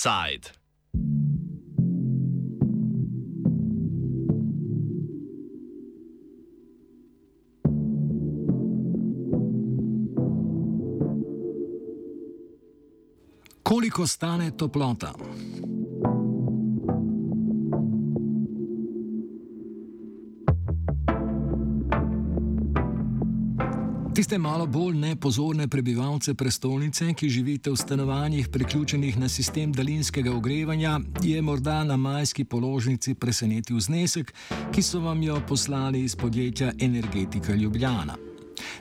Offside. Koliko stane toplota? Tiste malo bolj nepozorne prebivalce prestolnice, ki živite v stanovanjih priključenih na sistem daljinskega ogrevanja, je morda na majski položnici presenetil znesek, ki so vam jo poslali iz podjetja Energetika Ljubljana.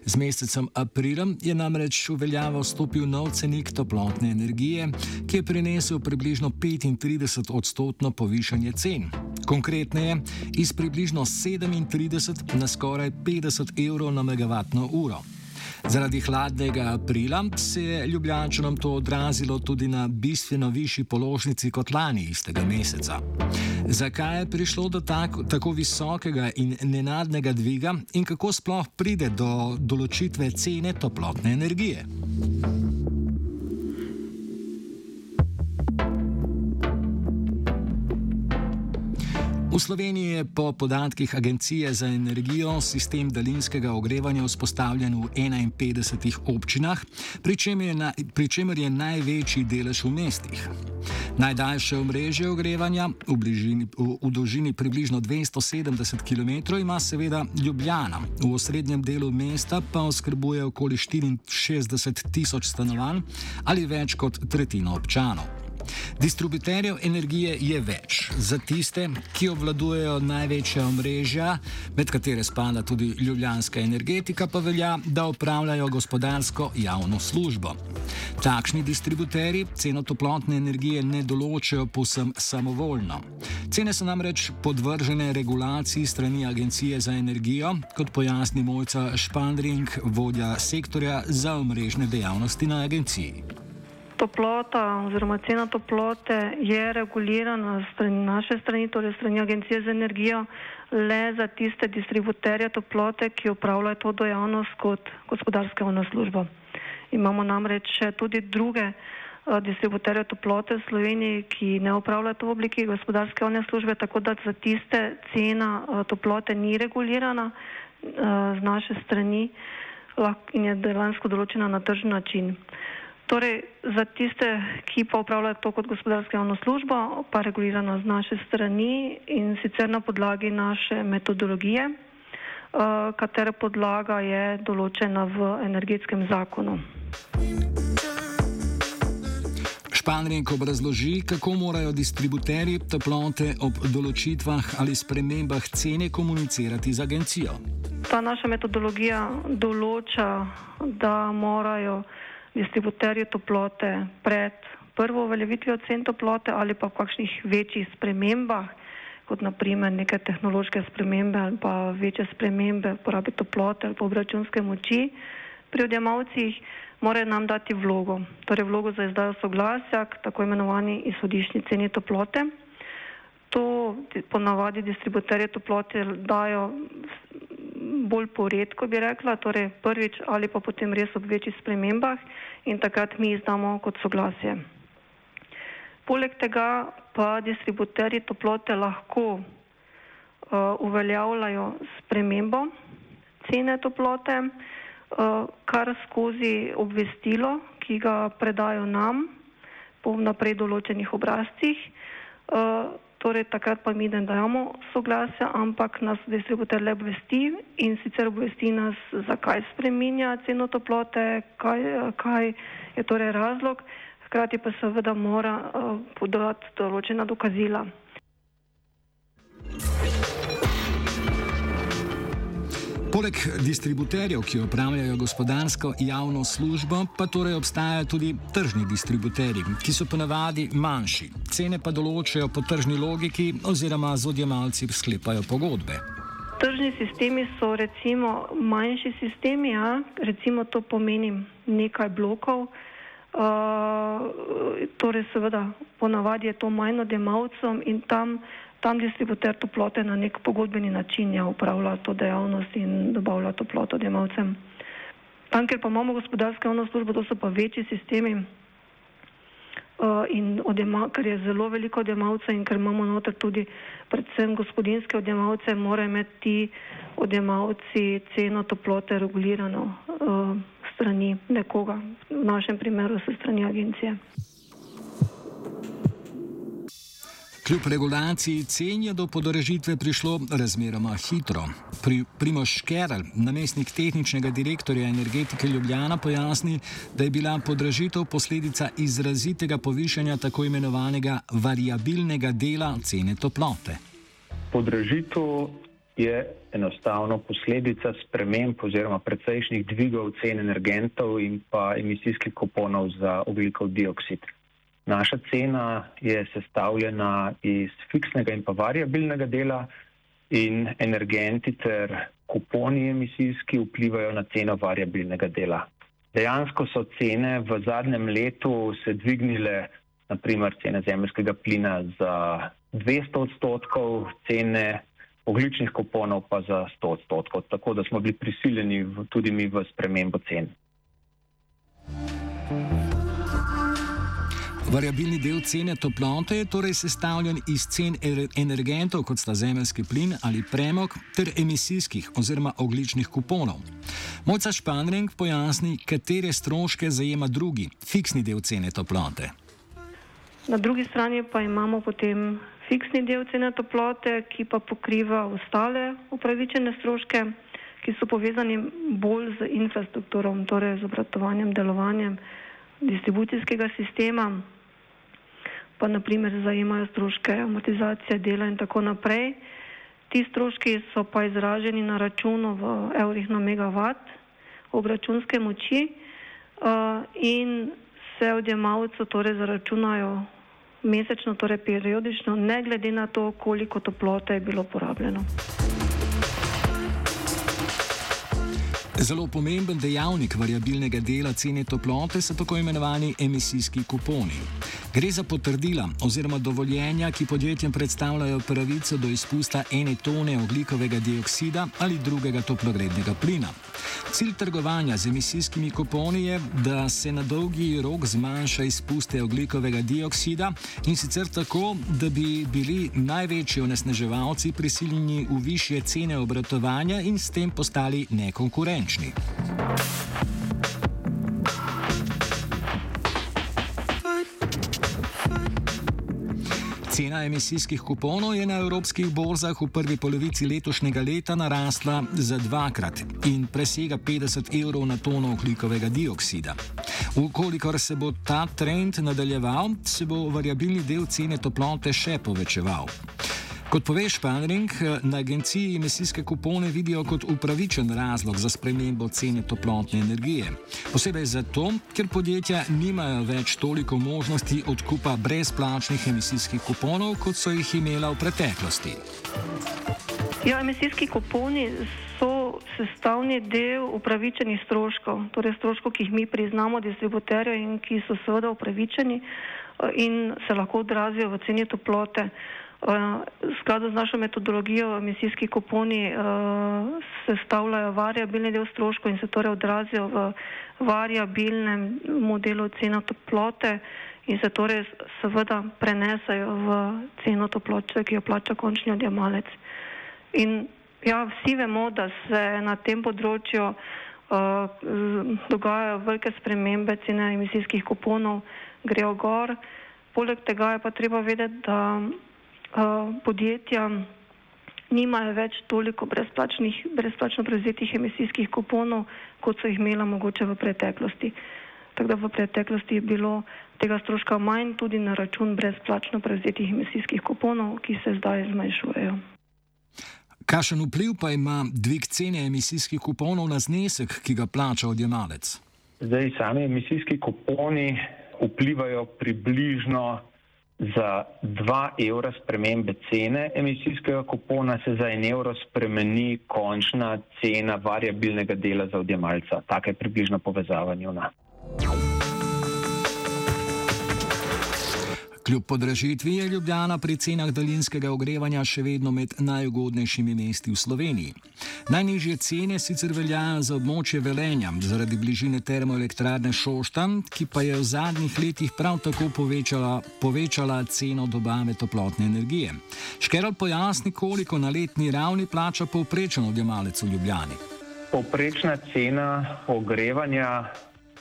Z mesecem aprilom je namreč v veljavo stopil nov cenik toplotne energije, ki je prinesel približno 35 odstotno povišanje cen. Konkretneje, iz približno 37 na skoraj 50 evrov na megavatno uro. Zaradi hladnega aprila se je ljubljančanom to odrazilo tudi na bistveno višji položnici kot lani istega meseca. Zakaj je prišlo do tako, tako visokega in nenadnega dviga in kako sploh pride do določitve cene toplotne energije? V Sloveniji je po podatkih Agencije za energijo sistem daljinskega ogrevanja vzpostavljen v 51 občinah, pri čemer je, na, pri čemer je največji delež v mestih. Najdaljše omrežje ogrevanja v, bližini, v, v dolžini približno 270 km ima seveda Ljubljana. V osrednjem delu mesta pa oskrbuje okoli 64 tisoč stanovanj ali več kot tretjino občanov. Distributerjev energije je več. Za tiste, ki obvladujejo največja omrežja, med katere spada tudi ljubljanska energetika, pa velja, da upravljajo gospodarsko javno službo. Takšni distributerji ceno toplotne energije ne določajo povsem samovoljno. Cene so namreč podvržene regulaciji strani Agencije za energijo, kot pojasni Mojca Špandring, vodja sektorja za omrežne dejavnosti na agenciji toplota oziroma cena toplote je regulirana strani naše strani, torej strani Agencije za energijo, le za tiste distributerje toplote, ki upravljajo to dejavnost kot gospodarska javna služba. Imamo namreč tudi druge uh, distributerje toplote v Sloveniji, ki ne upravljajo to v obliki gospodarske javne službe, tako da za tiste cena uh, toplote ni regulirana uh, z naše strani in je dejansko določena na tržni način. Torej, za tiste, ki pa upravljajo to kot gospodarska javna služba, pa regulirano z naše strani in sicer na podlagi naše metodologije, uh, katera podlaga je določena v energetskem zakonu. Španjenko obrazloži, kako morajo distributerji toplote ob določitvah ali spremembah cene komunicirati z agencijo. Ta naša metodologija določa, da morajo distributerji toplote pred prvo uveljavitvijo cen toplote ali pa v kakšnih večjih spremembah, kot naprimer neke tehnološke spremembe ali pa večje spremembe porabe toplote ali pa obračunske moči pri odjemalcih, morajo nam dati vlogo, torej vlogo za izdajo soglasja k tako imenovani izhodišni ceni toplote. To ponavadi distributerje toplote dajo bolj poredko, bi rekla, torej prvič ali pa potem res ob večjih spremembah in takrat mi izdamo kot soglasje. Poleg tega pa distributerji toplote lahko uh, uveljavljajo spremembo cene toplote, uh, kar skozi obvestilo, ki ga predajo nam po naprej določenih obrazcih. Uh, Torej, takrat pa mi ne dajemo soglasja, ampak nas distributer le obvesti in sicer obvesti nas, zakaj spreminja ceno toplote, kaj, kaj je torej razlog, hkrati pa seveda mora uh, podati določena dokazila. Poleg distributerjev, ki opravljajo gospodarsko javno službo, pa torej obstajajo tudi tržni distributerji, ki so ponavadi manjši. Cene pa določajo po tržni logiki oziroma z odjemalci sklepajo pogodbe. Tržni sistemi so recimo manjši sistemi, ja? recimo to pomeni nekaj blokov. Uh, torej, seveda, ponavadi je to manj odjemalcem in tam tam distributer toplote na nek pogodbeni način ja, upravlja to dejavnost in dobavlja toploto odjemalcem. Tam, ker pa imamo gospodarsko javno službo, to so pa večji sistemi, uh, in odjema, ker je zelo veliko odjemalcev in ker imamo noter tudi predvsem gospodinske odjemalce, morajo imeti ti odjemalci ceno toplote regulirano uh, strani nekoga, v našem primeru se strani agencije. Kljub regulaciji cen je do podražitve prišlo razmeroma hitro. Pri, Primoš Škerl, namestnik tehničnega direktorja energetike Ljubljana, pojasni, da je bila podražitev posledica izrazitega povišanja tako imenovanega variabilnega dela cene toplote. Podražitev je enostavno posledica sprememb oziroma precejšnjih dvigov cen energentov in pa emisijskih kuponov za oglikov dioksid. Naša cena je sestavljena iz fiksnega in pa variabilnega dela in energenti ter kuponi emisijski vplivajo na ceno variabilnega dela. Dejansko so cene v zadnjem letu se dvignile, naprimer cene zemljskega plina za 200 odstotkov, cene ogličnih kuponov pa za 100 odstotkov, tako da smo bili prisiljeni tudi mi v spremembo cen. Variabilni del cene toplote je torej sestavljen iz cen energentov, kot sta zemljski plin ali premog, ter emisijskih oziroma ogličnih kuponov. Mojca Španring pojasni, katere stroške zajema drugi, fiksni del cene toplote. Na drugi strani pa imamo potem fiksni del cene toplote, ki pa pokriva ostale upravičene stroške, ki so povezani bolj z infrastrukturo, torej z obratovanjem, delovanjem distribucijskega sistema pa naprimer zajemajo stroške amortizacije dela in tako naprej. Ti stroški so pa izraženi na računu v evrih na megavat obračunske moči uh, in se odjemalcu torej zaračunajo mesečno, torej periodično, ne glede na to, koliko toplote je bilo porabljeno. Zelo pomemben dejavnik variabilnega dela cene toplote so tako imenovani emisijski kuponi. Gre za potrdila oziroma dovoljenja, ki podjetjem predstavljajo pravico do izpusta ene tone oglikovega dioksida ali drugega toplogrednega plina. Cilj trgovanja z emisijskimi kuponi je, da se na dolgi rok zmanjša izpuste oglikovega dioksida in sicer tako, da bi bili največji onesnaževalci prisiljeni v više cene obratovanja in s tem postali nekonkurenčni. Cena emisijskih kuponov je na evropskih borzah v prvi polovici letošnjega leta narasla za dvakrat in presega 50 evrov na tono oglikovega dioksida. Ukolikor se bo ta trend nadaljeval, se bo variabilni del cene toplote še povečeval. Kot pove Španring, na agenciji emisijske kupone vidijo kot upravičen razlog za spremembo cene toplotne energije. Posebej zato, ker podjetja nimajo več toliko možnosti odkupa brezplačnih emisijskih kuponov, kot so jih imela v preteklosti. Ja, emisijski kuponi so sestavni del upravičenih stroškov, torej stroškov, ki jih mi priznamo distributerju in ki so seveda upravičeni eh, in se lahko odrazijo v ceni toplote. V skladu z našo metodologijo emisijski kuponi uh, sestavljajo variabilni del stroškov in se torej odrazijo v variabilnem modelu cena toplote in se torej seveda prenesajo v ceno toplote, ki jo plača končni odjemalec. In ja, vsi vemo, da se na tem področju uh, dogajajo velike spremembe cene emisijskih kuponov, grejo gor. Poleg tega je pa treba vedeti, da podjetja nimajo več toliko brezplačno prevzetih emisijskih kuponov, kot so jih imela mogoče v preteklosti. Tako da v preteklosti je bilo tega stroška manj tudi na račun brezplačno prevzetih emisijskih kuponov, ki se zdaj zmanjšujejo. Kakšen vpliv pa ima dvig cene emisijskih kuponov na znesek, ki ga plača odjemalec? Zdaj, sami emisijski kuponi vplivajo približno za 2 evra spremembe cene emisijskega kupona se za 1 evro spremeni končna cena variabilnega dela za odjemalca. Taka je približno povezava njuna. Kljub podražitvi je Ljubljana pri cenah daljinskega ogrevanja še vedno med najugodnejšimi mesti v Sloveniji. Najnižje cene sicer veljajo za območje Velenja zaradi bližine termoelektrarne Šoštan, ki pa je v zadnjih letih prav tako povečala, povečala ceno dobave toplotne energije. Škerl pojasni, koliko na letni ravni plača povprečen odjemalec v Ljubljani. Povprečna cena ogrevanja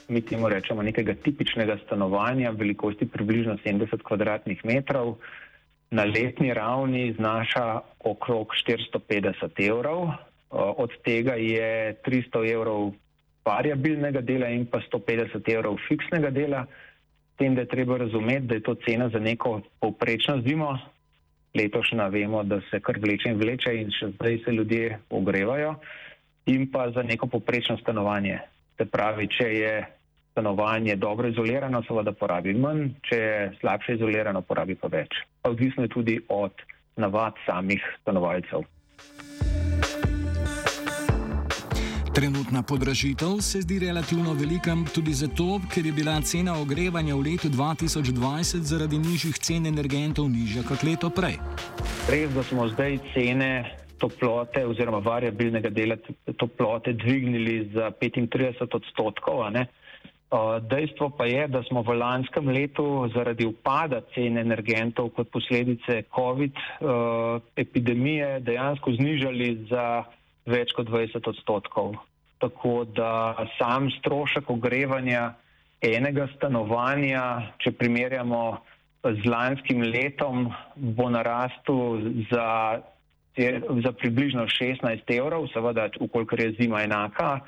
mi temu rečemo nekega tipičnega stanovanja velikosti približno 70 kvadratnih metrov, na letni ravni znaša okrog 450 evrov. Od tega je 300 evrov variabilnega dela in pa 150 evrov fiksnega dela. Tem, da je treba razumeti, da je to cena za neko povprečno zimo. Letošnja vemo, da se kar vleče in vleče in še zdaj se ljudje ogrevajo. In pa za neko povprečno stanovanje. Se pravi, če je stanovanje dobro izolirano, seveda porabi manj, če je slabše izolirano, porabi pa več. Odvisno je tudi od navad samih stanovalcev. Trenutna podražitev se zdi relativno velika tudi zato, ker je bila cena ogrevanja v letu 2020 zaradi nižjih cen energentov nižja kot leto prej. Res, da smo zdaj cene toplote oziroma variabilnega dela toplote dvignili za 35 odstotkov. Dejstvo pa je, da smo v lanskem letu zaradi upada cen energentov kot posledice COVID uh, epidemije dejansko znižali za več kot 20 odstotkov. Tako da sam strošek ogrevanja enega stanovanja, če primerjamo z lanskim letom, bo narastel za, za približno 16 evrov, seveda, ukolikor je zima enaka.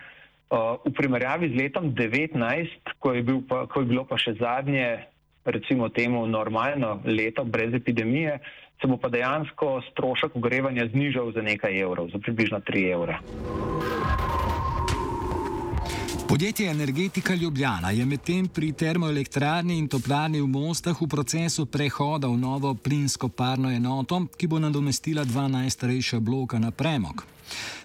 Uh, v primerjavi z letom 2019, ko, ko je bilo pa še zadnje, recimo temu normalno leto brez epidemije, se bo pa dejansko strošek ogrevanja znižal za nekaj evrov, za približno 3 evra. Podjetje Energetika Ljubljana je medtem pri termoelektrarni in toplarni v Mostah v procesu prehoda v novo plinsko parno enoto, ki bo nadomestila dva najstarejša bloka na premog.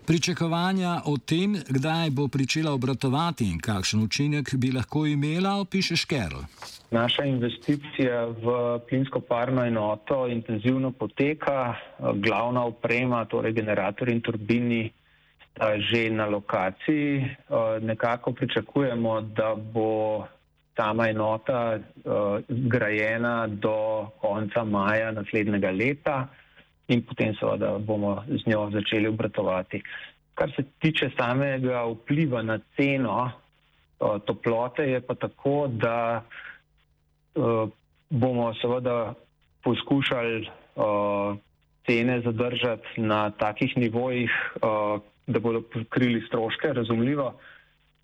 Pričakovanja o tem, kdaj bo pričela obratovati in kakšen učinek bi lahko imela, opiše Škerl. Naša investicija v plinsko parno enoto intenzivno poteka, glavna oprema, torej generator in turbini že na lokaciji. Nekako pričakujemo, da bo sama enota zgrajena do konca maja naslednjega leta in potem seveda bomo z njo začeli obratovati. Kar se tiče samega vpliva na ceno toplote, je pa tako, da bomo seveda poskušali cene zadržati na takih nivojih, da bodo pokrili stroške, razumljivo.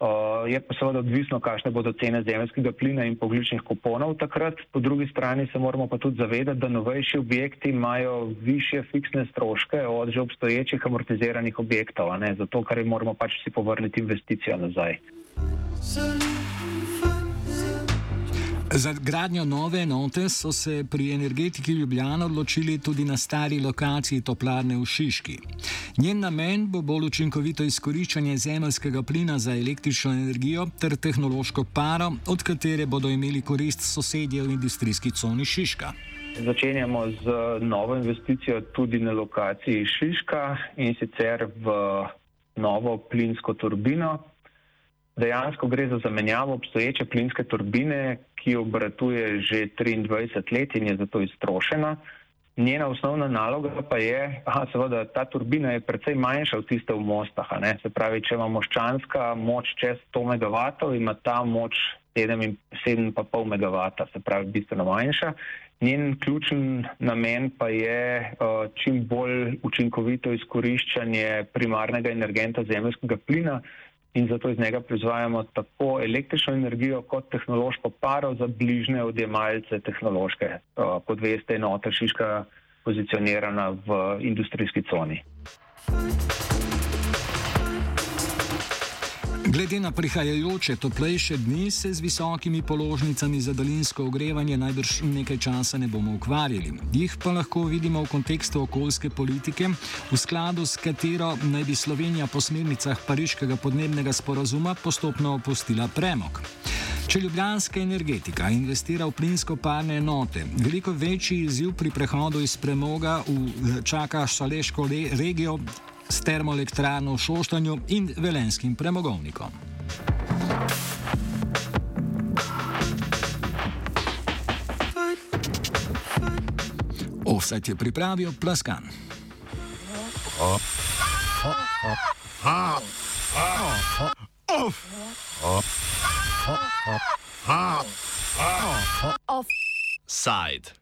Uh, je pa seveda odvisno, kakšne bodo cene zemljskega plina in pogličnih kuponov takrat. Po drugi strani se moramo pa tudi zavedati, da novejši objekti imajo više fiksne stroške od že obstoječih amortiziranih objektov, zato ker moramo pač si povrniti investicijo nazaj. Zem. Za gradnjo nove enote so se pri energetiki Ljubljana odločili tudi na stari lokaciji toplarne v Šiški. Njen namen bo bolj učinkovito izkoriščanje zemljskega plina za električno energijo ter tehnološko paro, od katere bodo imeli korist sosedje v industrijski coni Šiška. Začenjamo z novo investicijo tudi na lokaciji Šiška in sicer v novo plinsko turbino. Dejansko gre za zamenjavo obstoječe plinske turbine, ki obratuje že 23 let in je zato iztrošena. Njena osnovna naloga pa je, da seveda ta turbina je precej manjša od tiste v mostah. Se pravi, če ima moščanska moč čez 100 MW, ima ta moč 7,5 MW, se pravi, bistveno manjša. Njen ključen namen pa je uh, čim bolj učinkovito izkoriščanje primarnega energenta zemljskega plina, in zato iz njega proizvajamo tako električno energijo kot tehnološko paro za bližne odjemalce tehnološke. Kot veste, enota Šiška pozicionirana v industrijski coni. Glede na prihajajoče toplejše dni se z visokimi položnicami za daljinsko ogrevanje najbrž nekaj časa ne bomo ukvarjali. Jih pa lahko vidimo v kontekstu okoljske politike, v skladu s katero naj bi Slovenija po smernicah Pariškega podnebnega sporazuma postopno opustila premog. Če ljubljanska energetika investira v plinsko parne enote, veliko večji izziv pri prehodu iz premoga v čaka Šaleško regijo s termoelektrarno v Šoštanju in velenskim premogovnikom. Offset je pripravil plaskan. Offside.